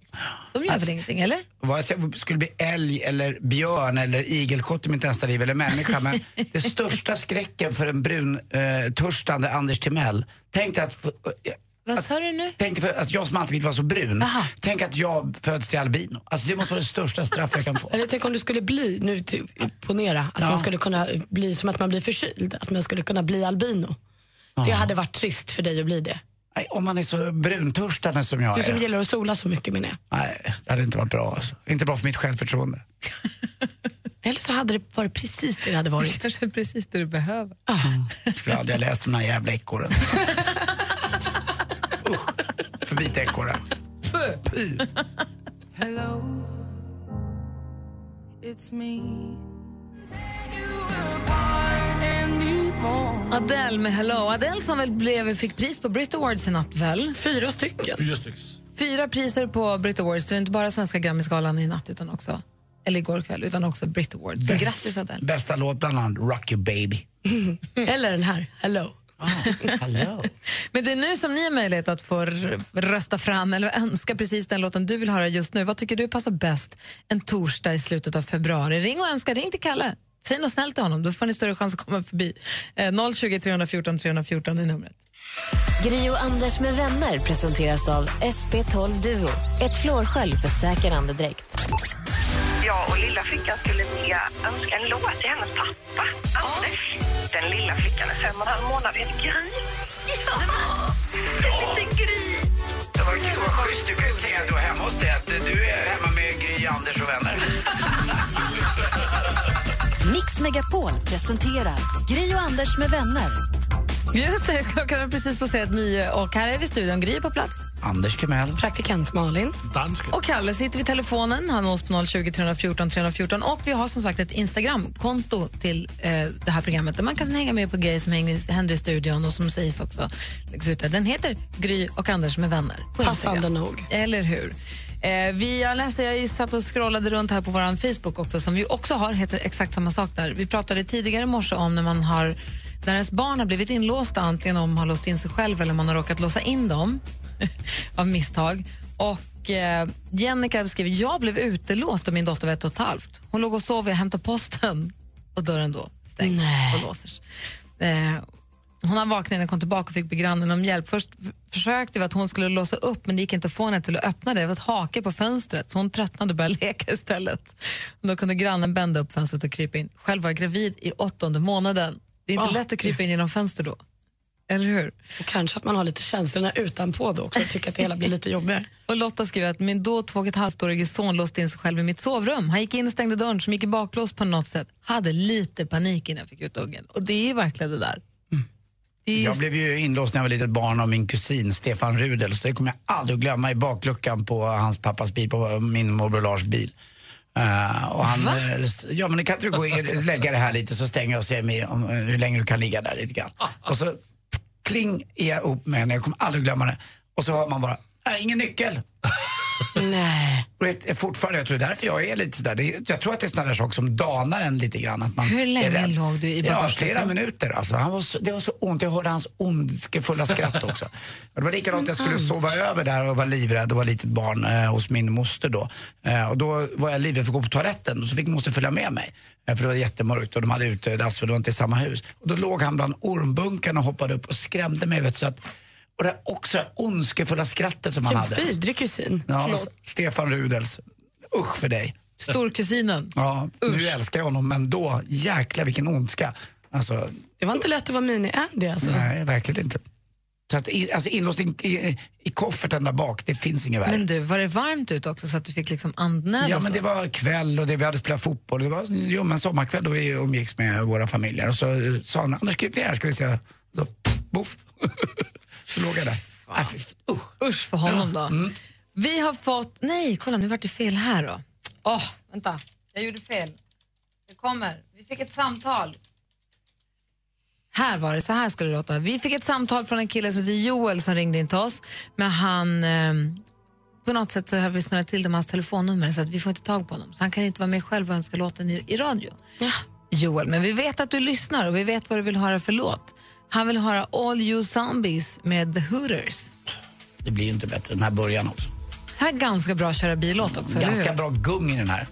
Speaker 3: de gör väl ingenting, eller?
Speaker 4: Vare sig jag skulle bli älg eller björn eller igelkott i mitt nästa liv eller människa. Men det största skräcken för en brun eh, törstande Anders Timell. Tänk dig att... eh,
Speaker 3: Vad sa du nu?
Speaker 4: Tänk dig för, alltså jag som alltid vill vara så brun. Tänk att jag föds till albino. Alltså det måste vara det största straff jag kan få.
Speaker 6: Eller tänk om du skulle bli, nu till, ponera, att
Speaker 4: Ja.
Speaker 6: man skulle kunna bli som att man blir förkyld, att man skulle kunna bli albino. Det hade varit trist för dig att bli det.
Speaker 4: Nej, om man är så bruntörstande som jag
Speaker 6: Du som
Speaker 4: är.
Speaker 6: gillar att sola så mycket menar jag.
Speaker 4: Nej, det hade inte varit bra alltså. Inte bra för mitt självförtroende.
Speaker 6: Eller så hade det varit precis det det hade varit.
Speaker 3: Kanske precis det du behöver.
Speaker 4: Skulle aldrig ha läst de här jävla ekorren. Usch, för vita ekorrar. Fy.
Speaker 10: Hello, it's me.
Speaker 3: Adele med Hello. Adele som väl blev, fick pris på Brit Awards i natt väl?
Speaker 6: Fyra stycken.
Speaker 16: Fyra stycken.
Speaker 3: Fyra priser på Brit Awards. Det är inte bara Svenska Grammisgalan i natt utan också, eller igår kväll, utan också Brit Awards. Så
Speaker 4: Bäst-
Speaker 3: grattis Adele.
Speaker 4: Bästa låt bland annat Rock You Baby.
Speaker 6: Eller den här, Hello.
Speaker 4: Hallå.
Speaker 3: Men det är nu som ni har möjlighet att få rösta fram eller önska precis den låten du vill höra just nu. Vad tycker du passar bäst en torsdag i slutet av februari? Ring och önska, ring till Kalle. Säg något snällt till honom, då får ni större chans att komma förbi. Eh, 020 314 314 är numret.
Speaker 11: Gri och Anders med vänner presenteras av SP12 Duo. Ett flårskölj för säker andedräkt.
Speaker 17: Jag och lilla flickan skulle vilja önska en låt till hennes pappa, Anders. Den lilla flickan är fem och en halv månad heter Gry. Ja, lite Gry.
Speaker 4: Det var, det var schysst. Du kan ju säga då hemma hos dig att du är hemma med Gry, Anders och vänner.
Speaker 11: Megapol presenterar Gri och Anders med vänner.
Speaker 3: Just det, klockan har precis passerat nio och här är vi i studion. Gry på plats.
Speaker 4: Anders Timell.
Speaker 6: Praktikant Malin.
Speaker 16: Dansken.
Speaker 3: Och Kalle sitter vid telefonen. Han nås på 020 314 314. Och vi har som sagt ett Instagramkonto till eh, det här programmet där man kan hänga med på grejer som hänger, händer i studion och som sägs också. Den heter Gry och Anders med vänner. på
Speaker 6: Passande nog.
Speaker 3: Eller hur? Eh, vi, jag läste, jag satt och scrollade runt här på vår Facebook också som vi också har, heter exakt samma sak där. Vi pratade tidigare i morse om när man har när ens barn har blivit inlåsta, antingen om man har låst in sig själv eller man har råkat låsa in dem av misstag. Och eh, Jennica skriver, jag blev utelåst av min dotter var ett och ett halvt. Hon låg och sov, jag hämtade posten och dörren då stängd och låser eh, Hon har vaknat när hon kom tillbaka och fick be grannen om hjälp. Först försökte vi att hon skulle låsa upp men det gick inte att få henne till att öppna det. Det var ett hake på fönstret så hon tröttnade och började leka istället. Då kunde grannen bända upp fönstret och krypa in. Själv var jag gravid i åttonde månaden. Det är inte
Speaker 6: Ah.
Speaker 3: lätt att krypa in genom fönster då. Eller hur?
Speaker 6: Och kanske att man har lite känslorna utanpå då också och tycker att det hela blir lite jobbigare.
Speaker 3: Och Lotta skriver att min då två och ett halvt-årige son låste in sig själv i mitt sovrum. Han gick in och stängde dörren som gick i baklås på något sätt. Hade lite panik innan jag fick ut ungen. Och det är verkligen det där.
Speaker 4: Jag blev ju inlåst när jag var litet barn av min kusin Stefan Rudel så det kommer jag aldrig att glömma i bakluckan på hans pappas bil, på min morbror Lars bil. Eh, och han, eh, s- ja men kan inte du gå och lägga det här lite så stänger jag och ser mig om, eh, hur länge du kan ligga där lite grann. Och så kling är jag ihop med henne, jag kommer aldrig glömma det. Och så hör man bara, äh, ingen nyckel.
Speaker 6: Nej.
Speaker 4: Och vet, fortfarande, jag tror det är därför jag är lite sådär. Det, jag tror att det är sådana där saker som danar en lite grann. Att man
Speaker 3: Hur länge låg du i
Speaker 4: Ja,
Speaker 3: bagageluckan?
Speaker 4: flera minuter. Alltså. Han var så, det var så ont. Jag hörde hans ondskefulla skratt också. Det var likadant, jag skulle sova över där och var livrädd och var litet barn eh, hos min moster då. Eh, och då var jag livrädd för att gå på toaletten och så fick moster följa med mig. Eh, för det var jättemörkt och de hade utedass för det var inte i samma hus. Och då låg han bland ormbunkarna och hoppade upp och skrämde mig. Vet, så att, och det också det ondskefulla skrattet som han
Speaker 6: Vilken
Speaker 4: hade.
Speaker 6: vidrig kusin.
Speaker 4: Ja. Stefan Rudels. Usch för dig.
Speaker 3: Storkusinen.
Speaker 4: Ja, nu älskar jag honom men då, jäklar vilken ondska. Alltså,
Speaker 6: Det var inte lätt att vara mini-Andy alltså.
Speaker 4: nej, verkligen inte. Så att, i- alltså inlåst i, i, i kofferten där bak, det finns inget värre.
Speaker 3: Men du, var det varmt ut också så att du fick liksom andnöd
Speaker 4: Ja men det var kväll och det, vi hade spelat fotboll. Det var jo, men sommarkväll då vi umgicks med våra familjer. Och så eh, sa han, Anders kryp ner här ska vi se. Så boff. så låg jag där. Fy- usch.
Speaker 3: Usch för honom då.
Speaker 4: Mm.
Speaker 3: Vi har fått... Nej, kolla nu vart det fel här då. Åh, vänta. Jag gjorde fel. Det kommer. Vi fick ett samtal. Här var det, så här skulle det låta. Vi fick ett samtal från en kille som heter Joel som ringde in till oss. Men han... Eh, på något sätt så har vi snurrat till det med hans telefonnummer så att vi får inte tag på honom. Så han kan inte vara med själv och önska låten i, i radio. Joel, men vi vet att du lyssnar och vi vet vad du vill höra för låt. Han vill höra All You Zombies med The Hooters.
Speaker 4: Det blir ju inte bättre den här början också.
Speaker 3: Det här är ganska bra köra bil-låt också,
Speaker 4: Ganska bra gung i den här.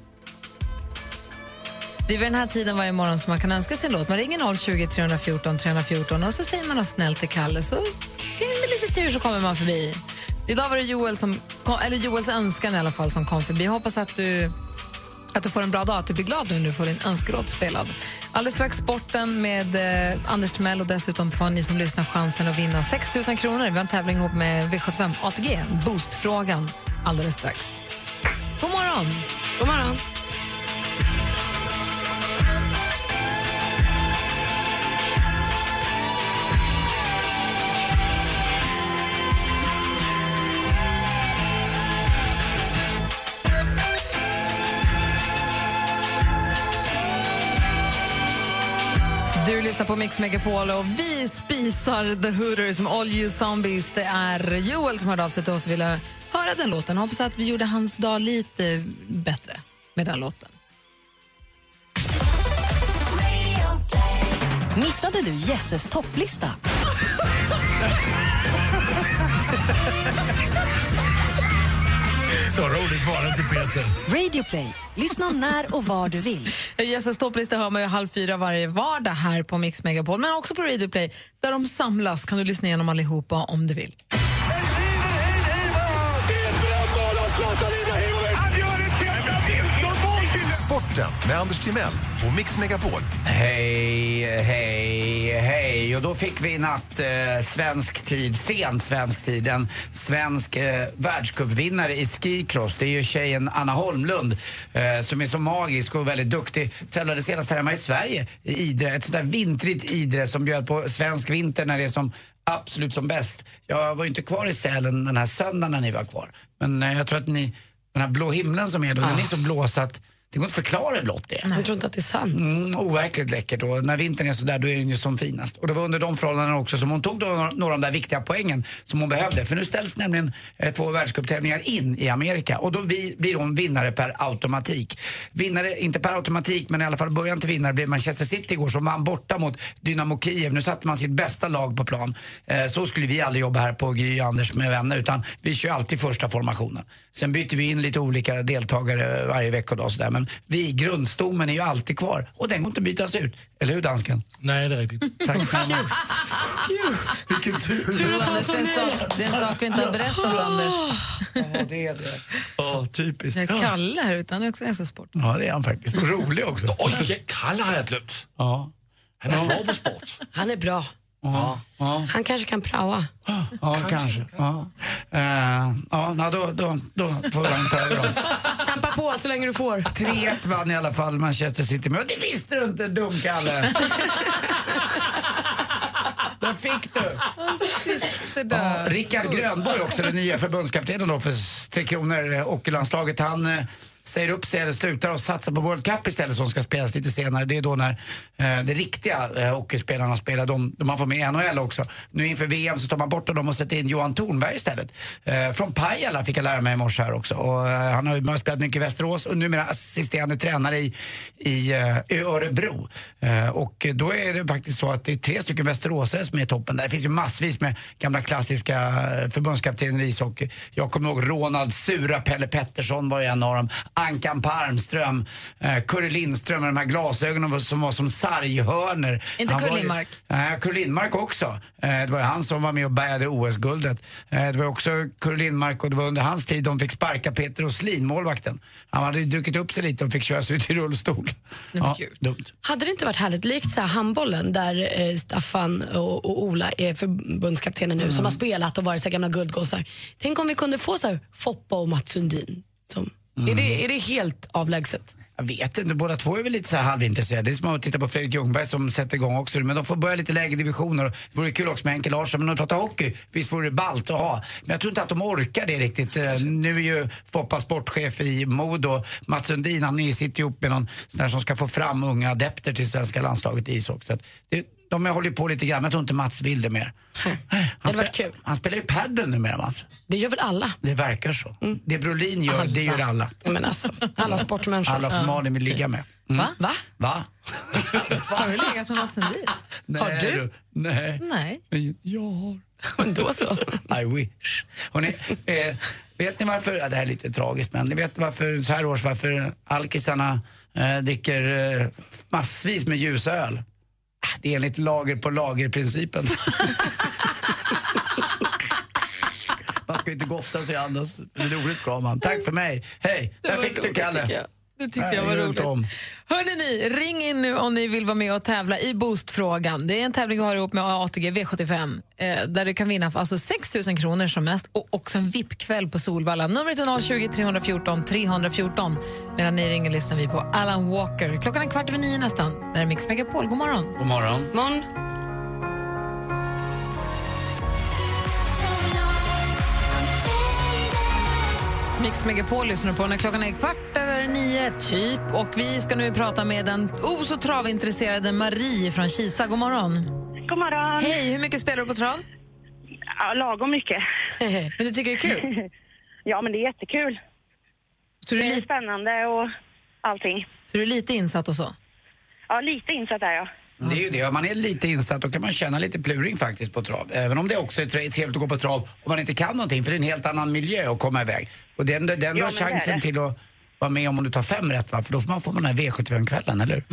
Speaker 3: Det är vid den här tiden varje morgon som man kan önska sin låt. Man ringer 020 314 314 och så säger man något snällt till Kalle så med lite tur så kommer man förbi. Idag var det Joel som, kom- eller Joels önskan i alla fall som kom förbi. Jag hoppas att du, att du får en bra dag, att du blir glad nu när du får din önskelåt spelad. Alldeles strax sporten med eh, Anders Timell och dessutom får ni som lyssnar chansen att vinna 6 000 kronor. Vi har en tävling ihop med V75 ATG, Boostfrågan, alldeles strax. God morgon!
Speaker 6: God morgon.
Speaker 3: Lyssnar på Mix Megapol och vi spisar The Hooters med All You Zombies. Det är Joel som hörde av sig till oss och ville höra den låten. Hoppas att vi gjorde hans dag lite bättre med den låten.
Speaker 16: Missade du Jesses topplista?
Speaker 18: Så roligt var det inte, Peter.
Speaker 16: Radio Play. Lyssna när och var du vill.
Speaker 3: Jesses topplista hör man ju halv fyra varje vardag här på Mix Megapol, men också på Radio Play där de samlas. kan du lyssna igenom allihopa om du vill.
Speaker 9: Sporten med Anders Timell och Mix Megapol.
Speaker 4: Hej, hej, hej. Och då fick vi i natt eh, svensk tid, sent svensk tid, en svensk eh, världscupvinnare i skicross. Det är ju tjejen Anna Holmlund eh, som är så magisk och väldigt duktig. Tävlade senast här hemma i Sverige i Idre, ett sånt där vintrigt Idre som bjöd på svensk vinter när det är som absolut som bäst. Jag var ju inte kvar i Sälen den här söndagen när ni var kvar. Men eh, jag tror att ni, den här blå himlen som är då, den är så blå så att det går inte att förklara hur blått det är.
Speaker 6: Jag tror inte att det är sant.
Speaker 4: Mm, overkligt läckert och när vintern är så där då är den ju som finast. Och det var under de förhållandena också som hon tog då några av de där viktiga poängen som hon behövde. För nu ställs nämligen eh, två världscuptävlingar in i Amerika och då vi, blir hon vinnare per automatik. Vinnare, inte per automatik men i alla fall början till vinnare blev Manchester City igår som vann borta mot Dynamo Kiev. Nu satte man sitt bästa lag på plan. Eh, så skulle vi aldrig jobba här på Gry Anders med vänner utan vi kör alltid första formationen. Sen byter vi in lite olika deltagare varje veckodag och sådär men vi, grundstommen är ju alltid kvar och den går inte att bytas ut. Eller hur dansken?
Speaker 18: Nej, det är riktigt.
Speaker 4: Tack snälla. Vilken tur.
Speaker 3: Anders, det, är en sak, det är en sak vi inte har berättat, Anders.
Speaker 4: Ja, det är det. Ja, typiskt.
Speaker 3: Jag är Kalle här utan är också hästsport.
Speaker 4: Ja, det är han faktiskt. Och rolig också.
Speaker 18: Oj, Kalle har jag glömt.
Speaker 4: Ja.
Speaker 18: Han är bra på sport.
Speaker 6: Han är bra.
Speaker 4: Ja. Ja.
Speaker 6: Han kanske kan praoa.
Speaker 4: Ja, kanske. Ja, uh, ja då, då, då får han ta över dem.
Speaker 6: Kämpa på så länge du får.
Speaker 4: 3-1 vann i alla fall Manchester City. Men det visste du inte, dumkalle. Där fick du. Ja, Rickard Grönborg också, den nya förbundskaptenen då för Tre Kronor, eh, hockeylandslaget. Han eh, säger upp sig eller slutar och satsar på World Cup istället som ska spelas lite senare. Det är då när eh, de riktiga eh, hockeyspelarna spelar, de, de man får med i NHL också. Nu inför VM så tar man bort dem och sätter in Johan Thornberg istället. Eh, från Pajala fick jag lära mig i morse här också. Och, eh, han har ju spelat mycket i Västerås och numera assisterande tränare i, i, eh, i Örebro. Eh, och då är det faktiskt så att det är tre stycken västeråsare som är i toppen där. Det finns ju massvis med gamla klassiska eh, förbundskaptener i ishockey. Jag kommer ihåg Ronald Sura, Pelle Pettersson var ju en av dem. Ankan Parmström, eh, Curre Lindström med de här glasögonen som var som sarghörner.
Speaker 3: Inte Curre Lindmark.
Speaker 4: Nej, Curre Lindmark också. Eh, det var ju han som var med och bärgade OS-guldet. Eh, det var också Curre Lindmark och det var under hans tid de fick sparka Peter Åslin, målvakten. Han hade ju druckit upp sig lite och fick köras ut i rullstol. Ja, dumt.
Speaker 6: Hade det inte varit härligt, likt så här handbollen där eh, Staffan och, och Ola är förbundskaptener nu som har spelat och varit så gamla guldgossar. Tänk om vi kunde få så här Foppa och Mats Sundin. Som, är, det, är det helt avlägset?
Speaker 4: Jag vet inte, båda två är väl lite så här halvintresserade. Det är som att titta på Fredrik Ljungberg som sätter igång också. Men de får börja lite lägre divisioner. Det vore kul också med Henke Larsson. Men att prata hockey, visst vore det ballt att ha. Men jag tror inte att de orkar det riktigt. Eh, Nu är ju Foppa sportchef i Modo. Mats Sundin, han sitter ihop med någon sån där som ska få fram unga adepter till svenska landslaget i ishockey. Det, de håller ju på lite grann, men jag tror inte Mats vill det mer. Han,
Speaker 6: varit kul.
Speaker 4: han spelar ju padel numera, Mats.
Speaker 6: Det gör väl alla?
Speaker 4: Det verkar så. Det Brolin gör, det gör alla.
Speaker 6: Men alltså, alla sportmänniskor.
Speaker 4: Alla som Malin vill ligga med. Mm.
Speaker 3: Va?
Speaker 6: Va?
Speaker 4: Va?
Speaker 3: Har du legat med Mats Sundin?
Speaker 6: Har du?
Speaker 4: Nej.
Speaker 3: Nej.
Speaker 4: Men Jag har.
Speaker 6: Då så.
Speaker 4: I wish. Hörrni, eh, vet ni varför, ja, det här är lite tragiskt men ni vet varför så här års varför alkisarna eh, dricker eh, massvis med ljusöl? Ah, Det är enligt lager på lager-principen. man ska inte gotta sig annars. Roligt ska man. Tack för mig. Hej, där fick du Kalle.
Speaker 3: Tycker jag. Det tyckte
Speaker 4: Nej,
Speaker 3: jag var roligt. Hörrni ni, ring in nu om ni vill vara med och tävla i Boostfrågan. Det är en tävling vi har ihop med ATG V75 eh, där du kan vinna för alltså 6 000 kronor som mest och också en VIP-kväll på Solvalla. Numret är 020 314 314. Medan ni ringer lyssnar vi på Alan Walker. Klockan är kvart över nio nästan. Där är Mix Megapol. God morgon.
Speaker 4: God morgon.
Speaker 6: Morgon.
Speaker 3: Mix Megapol lyssnar på när klockan är kvart över nio, typ. Och vi ska nu prata med den oh så travintresserade Marie från Kisa. God morgon.
Speaker 19: God morgon.
Speaker 3: Hej, hur mycket spelar du på trav?
Speaker 19: Ja, lagom mycket.
Speaker 3: Men du tycker det är kul?
Speaker 19: ja, men det är jättekul.
Speaker 3: Så
Speaker 19: det är
Speaker 3: lite-
Speaker 19: spännande och allting.
Speaker 3: Så du är lite insatt och så?
Speaker 19: Ja, lite insatt är jag.
Speaker 4: Det är ju det, om man är lite insatt då kan man känna lite pluring faktiskt på trav. Även om det också är tre- trevligt att gå på trav om man inte kan någonting för det är en helt annan miljö att komma iväg. Och den, den
Speaker 19: Ja,
Speaker 4: har chansen
Speaker 19: det.
Speaker 4: till att vara med om om du tar fem rätt va? För då får man få den här V75-kvällen, eller hur?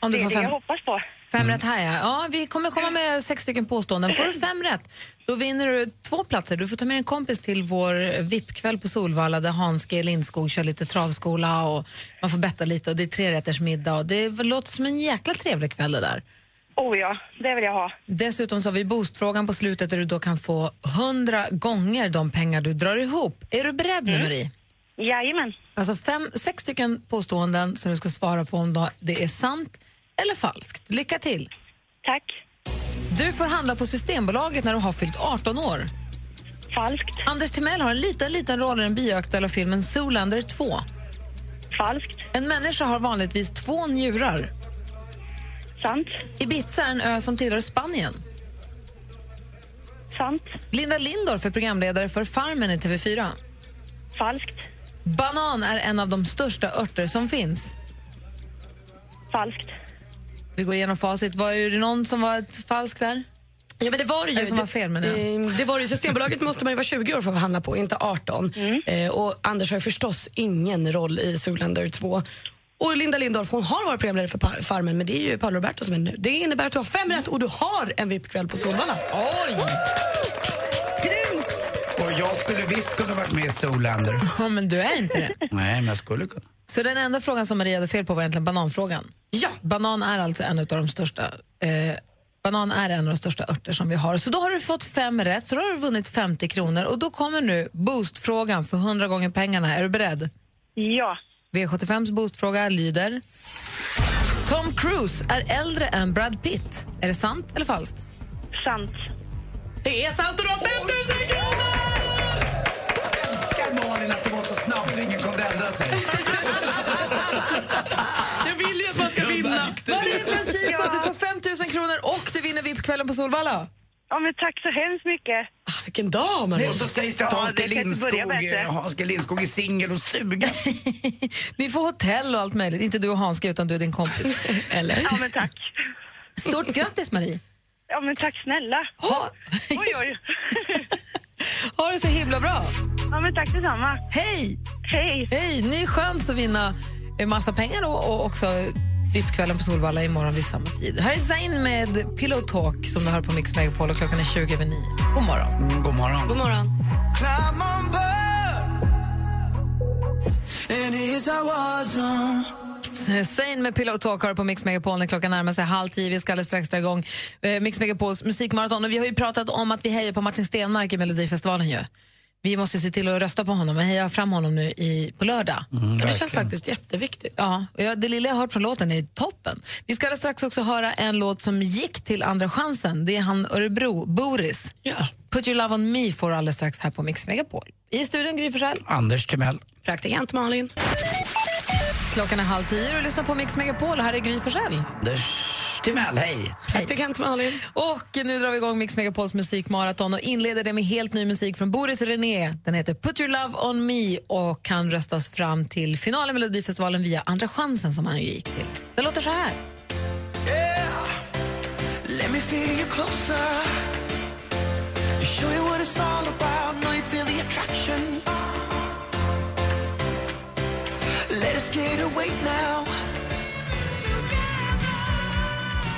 Speaker 3: Om du
Speaker 19: det är
Speaker 3: får
Speaker 19: det jag hoppas på.
Speaker 3: Fem rätt här, ja. ja. Vi kommer komma med sex stycken påståenden. Får du fem rätt, då vinner du två platser. Du får ta med en kompis till vår VIP-kväll på Solvalla där Hans G. Lindskog kör lite travskola och man får betta lite och det är tre rätters middag. Det låter som en jäkla trevlig kväll det där.
Speaker 19: Oh ja, det vill jag ha.
Speaker 3: Dessutom så har vi boostfrågan på slutet där du då kan få hundra gånger de pengar du drar ihop. Är du beredd nu, Marie?
Speaker 19: Jajamän.
Speaker 3: Alltså fem, sex stycken påståenden som du ska svara på om det är sant eller falskt. Lycka till!
Speaker 19: Tack.
Speaker 3: Du får handla på Systembolaget när du har fyllt 18 år.
Speaker 19: Falskt.
Speaker 3: Anders Timell har en liten, liten roll i den bioaktuella filmen Zoolander 2.
Speaker 19: Falskt.
Speaker 3: En människa har vanligtvis två njurar.
Speaker 19: Sant.
Speaker 3: Ibiza är en ö som tillhör Spanien.
Speaker 19: Sant.
Speaker 3: Linda Lindorff är programledare för Farmen i TV4.
Speaker 19: Falskt.
Speaker 3: Banan är en av de största örter som finns.
Speaker 19: Falskt.
Speaker 3: Vi går igenom facit. Var det någon som var ett falskt där?
Speaker 6: Ja, men det var det ju.
Speaker 3: Som var fel, menar jag.
Speaker 6: Eh, det var det ju. Systembolaget måste man ju vara 20 år för att handla på, inte 18. Eh, och Anders har ju förstås ingen roll i Zoolander 2. Och Linda Lindorff hon har varit programledare för Farmen, men det är ju Paolo Roberto som är nu. Det innebär att du har fem rätt och du har en VIP-kväll på Solvalla.
Speaker 3: Oj!
Speaker 4: Och jag skulle visst kunna varit med i Zoolander.
Speaker 3: Ja, men du är inte det.
Speaker 4: Nej, men jag skulle kunna.
Speaker 3: Så den enda frågan som Maria hade fel på var egentligen bananfrågan.
Speaker 6: Ja.
Speaker 3: Banan är alltså en av de största eh, Banan är en av de största örter som vi har. Så då har du fått fem rätt, så då har du vunnit 50 kronor. Och då kommer nu boostfrågan för 100 gånger pengarna. Är du beredd?
Speaker 19: Ja.
Speaker 3: V75s boostfråga lyder... Tom Cruise är äldre än Brad Pitt. Är det sant eller falskt?
Speaker 19: Sant.
Speaker 6: Det är sant och du har 5 000 kronor!
Speaker 4: Ändra sig.
Speaker 6: Jag vill ju att man ska vinna.
Speaker 3: Marie från Kisa, du får 5 000 kronor och du vinner VIP-kvällen på Solvalla.
Speaker 19: Ja, men tack så hemskt mycket.
Speaker 6: Ah, vilken dag, Marie.
Speaker 4: Och så sägs det att Hans G. Lindskog, G. Lindskog är singel och sugen.
Speaker 3: Ni får hotell och allt möjligt. Inte du och Hans, utan du och din kompis.
Speaker 6: Eller?
Speaker 19: Ja, men tack.
Speaker 3: Stort grattis, Marie.
Speaker 19: Ja, men tack snälla.
Speaker 3: Ha,
Speaker 19: Oj, oj.
Speaker 3: ha det så himla bra.
Speaker 19: Ja, men tack detsamma.
Speaker 3: Hej!
Speaker 19: Hej.
Speaker 3: Hej! Ny chans att vinna en massa pengar då, och också VIP-kvällen på Solvalla imorgon vid samma tid. Här är Zain med Pillow Talk som du hör på Mix Megapol och klockan är 20 över 9. God morgon.
Speaker 4: Mm, god morgon.
Speaker 6: God morgon.
Speaker 3: Zain med Pillow Talk har på Mix Megapol när klockan närmar sig halv tio. Vi ska alldeles strax dra igång eh, Mix Megapols musikmaraton. Och vi har ju pratat om att vi hejar på Martin Stenmark i Melodifestivalen ju. Vi måste se till att rösta på honom och heja fram honom nu i, på lördag.
Speaker 6: Ja, det känns faktiskt jätteviktigt.
Speaker 3: Ja, jag, det lilla jag hört från låten är toppen. Vi ska alldeles strax också höra en låt som gick till Andra chansen. Det är han Örebro, Boris.
Speaker 6: Ja.
Speaker 3: Put your love on me får alldeles strax här på Mix Megapol. I studion Gry Forssell.
Speaker 4: Anders Timell.
Speaker 6: Praktikant Malin.
Speaker 3: Klockan är halv tio och lyssnar på Mix Megapol. Här är Gry Forssell.
Speaker 4: Anders Timell, hej.
Speaker 6: Praktikant Malin.
Speaker 3: Och nu drar vi igång Mix Megapols musikmaraton och inleder det med helt ny musik från Boris René. Den heter Put your love on me och kan röstas fram till finalen i Melodifestivalen via Andra chansen som han ju gick till. Det låter så här.
Speaker 8: Let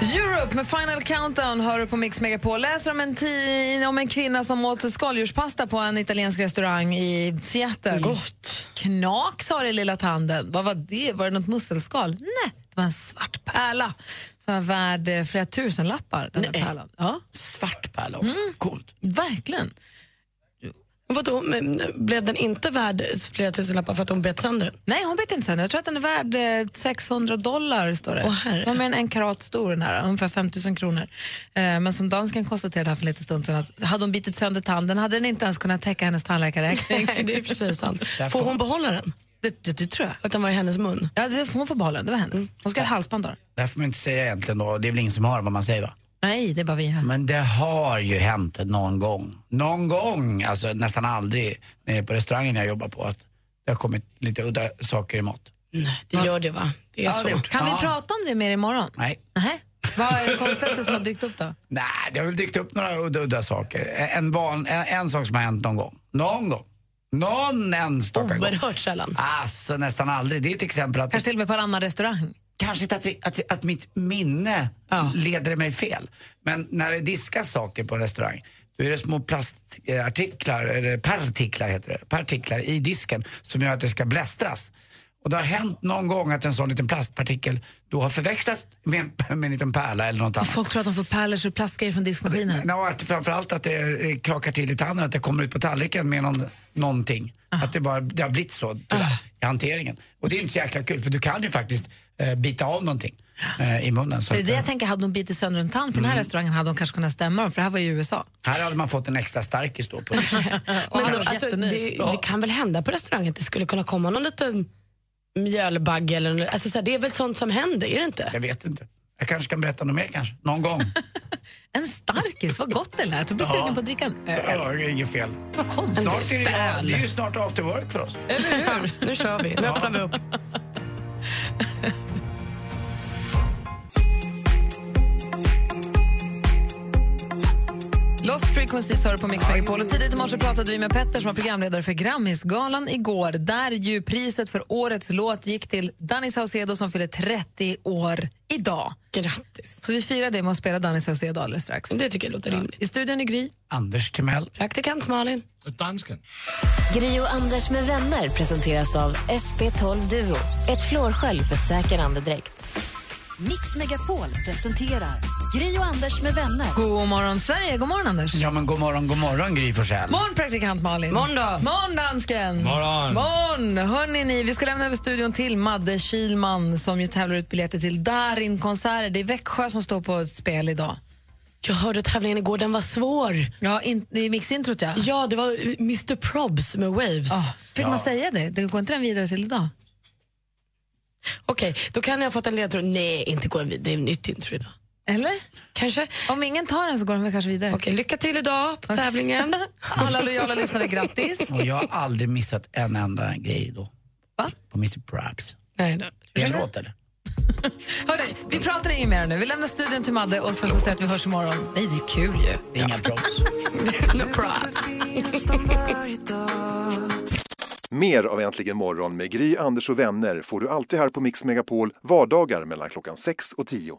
Speaker 3: Europe med Final Countdown hör du på Mix Megapol. Läser om en, ti- om en kvinna som åt skaldjurspasta på en italiensk restaurang i Seattle. Gott. Knak sa det i lilla tanden. Vad var det? Var det något musselskal? Nej, det var en svart pärla som var värd eh, flera tusenlappar. Den där pärlan. Ja.
Speaker 4: Svart pärla också.
Speaker 3: Mm.
Speaker 4: Coolt.
Speaker 3: Verkligen.
Speaker 6: Vadå, men blev den inte värd flera tusen lappar för att hon bet sönder den?
Speaker 3: Nej, hon bet inte sönder. Jag tror att den är värd eh, 600 dollar, står det.
Speaker 6: Åh, herre.
Speaker 3: Den var mer än en karat stor den här, ungefär 5 000 kronor. Eh, men som dansken konstaterade här för en liten stund sedan att hade hon bitit sönder tanden hade den inte ens kunnat täcka hennes tandläkarräkning.
Speaker 6: Nej, det är precis sant. Får hon behålla den?
Speaker 3: Det, det, det tror jag.
Speaker 6: Att den var i hennes mun?
Speaker 3: Ja, det, hon får behålla den. Det var hennes. Hon ska ha halsband då.
Speaker 4: Det här får man inte säga egentligen då. Det är väl ingen som hör vad man säger va?
Speaker 3: Nej, det är bara vi här.
Speaker 4: Men det har ju hänt någon gång. Någon gång, alltså nästan aldrig, eh, på restaurangen jag jobbar på, att det har kommit lite udda saker i mat.
Speaker 6: Nej, det gör det va? Det är
Speaker 4: Ja,
Speaker 6: svårt.
Speaker 3: Kan vi prata om det mer imorgon?
Speaker 4: Nej.
Speaker 3: Nähä. Vad är det konstigaste som har dykt upp då?
Speaker 4: Nej, det har väl dykt upp några udda, udda saker. En, van, en, en sak som har hänt någon gång. Någon gång. Någon enstaka gång.
Speaker 6: Oerhört sällan.
Speaker 4: Alltså nästan aldrig. Det är ett exempel att...
Speaker 3: Kanske till och med på en annan restaurang?
Speaker 4: Kanske att, att, att mitt minne leder mig fel. Men när det diskas saker på en restaurang då är det små plastartiklar, eller partiklar heter det, partiklar i disken som gör att det ska blästras. Och det har hänt någon gång att en sån liten plastpartikel då har förväxlats med, en- med en liten pärla eller något annat.
Speaker 3: Folk tror att de får pärlor och plastgrejer från diskmaskinen.
Speaker 4: Ja, att framförallt att det eh, krakar till i tanden, att det kommer ut på tallriken med någon, någonting. Att det, bara, det har blivit så tyvärr, i hanteringen. Och det är inte så jäkla kul för du kan ju faktiskt eh, bita av någonting eh, i munnen. Så
Speaker 3: Det är
Speaker 4: att,
Speaker 3: det
Speaker 4: eh,
Speaker 3: jag tänker, hade hon bitit sönder en tand på den här restaurangen hade hon kanske kunnat stämma dem, för det här var ju i USA.
Speaker 4: här hade man fått en extra starkis då. På
Speaker 3: Och
Speaker 6: Men alltså, det, det kan väl hända på restaurang att det skulle kunna komma någon liten mjölbagge eller alltså, så här, Det är väl sånt som händer, är det inte?
Speaker 4: Jag vet inte. Jag kanske kan berätta något mer kanske, någon gång.
Speaker 3: En starkis, vad gott det lät. Jag blir
Speaker 4: Ja.
Speaker 3: sugen på att dricka en öl.
Speaker 4: Ja, det är inget fel.
Speaker 3: Vad konstigt.
Speaker 4: Snart är det, ja, det är ju snart after work för oss.
Speaker 3: Eller hur?
Speaker 6: Nu kör vi, nu öppnar vi upp.
Speaker 3: Lost Frequencies hör på Mix Megapol. Och tidigt i morse pratade vi med Petter som var programledare för Grammisgalan igår där ju priset för årets låt gick till Danny Saucedo som fyller 30 år idag.
Speaker 6: Grattis.
Speaker 3: Så vi firar det med att spela Danny Saucedo alldeles strax.
Speaker 6: Det tycker jag låter rimligt.
Speaker 3: I studion är Gry.
Speaker 4: Anders Timell.
Speaker 6: Praktikant Malin.
Speaker 18: Dansken.
Speaker 11: Gri och Anders med vänner presenteras av SP12 Duo. Ett flårskölj för säker andedräkt.
Speaker 16: Mix Megapol presenterar Gri och Anders med vänner.
Speaker 3: God morgon Sverige, god morgon Anders.
Speaker 4: Ja men god morgon, god morgon Gry Forssell.
Speaker 3: Morgon praktikant Malin.
Speaker 6: Morgon då.
Speaker 3: Morgon dansken.
Speaker 18: Morgon.
Speaker 3: Morgon. Hörrni, ni, vi ska lämna över studion till Madde Kilman som ju tävlar ut biljetter till Darin-konserter. Det är Växjö som står på spel idag.
Speaker 6: Jag hörde tävlingen igår, den var svår.
Speaker 3: Ja, in, i mixintrot ja.
Speaker 6: Ja, det var Mr Probs med Waves.
Speaker 3: Ah, fick man säga det? Det går inte den vidare till idag?
Speaker 6: Okej, då kan jag ha fått en ledtråd. Nej, inte går den vidare. Det är ett nytt intro idag.
Speaker 3: Eller?
Speaker 6: Kanske.
Speaker 3: Om ingen tar den så går väl kanske vidare.
Speaker 6: Okej, lycka till idag på tävlingen.
Speaker 3: Alla lojala lyssnare, grattis.
Speaker 4: Och jag har aldrig missat en enda grej då.
Speaker 3: Va?
Speaker 4: På Mr Probs.
Speaker 6: Nej, då.
Speaker 4: Det är en låt eller?
Speaker 3: Hörrni, vi pratar inget mer nu. Vi lämnar studion till Madde och sen så säger att vi hörs imorgon. Nej, det är kul ju.
Speaker 4: Det är inga props.
Speaker 6: no props.
Speaker 9: Mer av Äntligen morgon med Gry, Anders och vänner får du alltid här på Mix Megapol vardagar mellan klockan 6 och 10.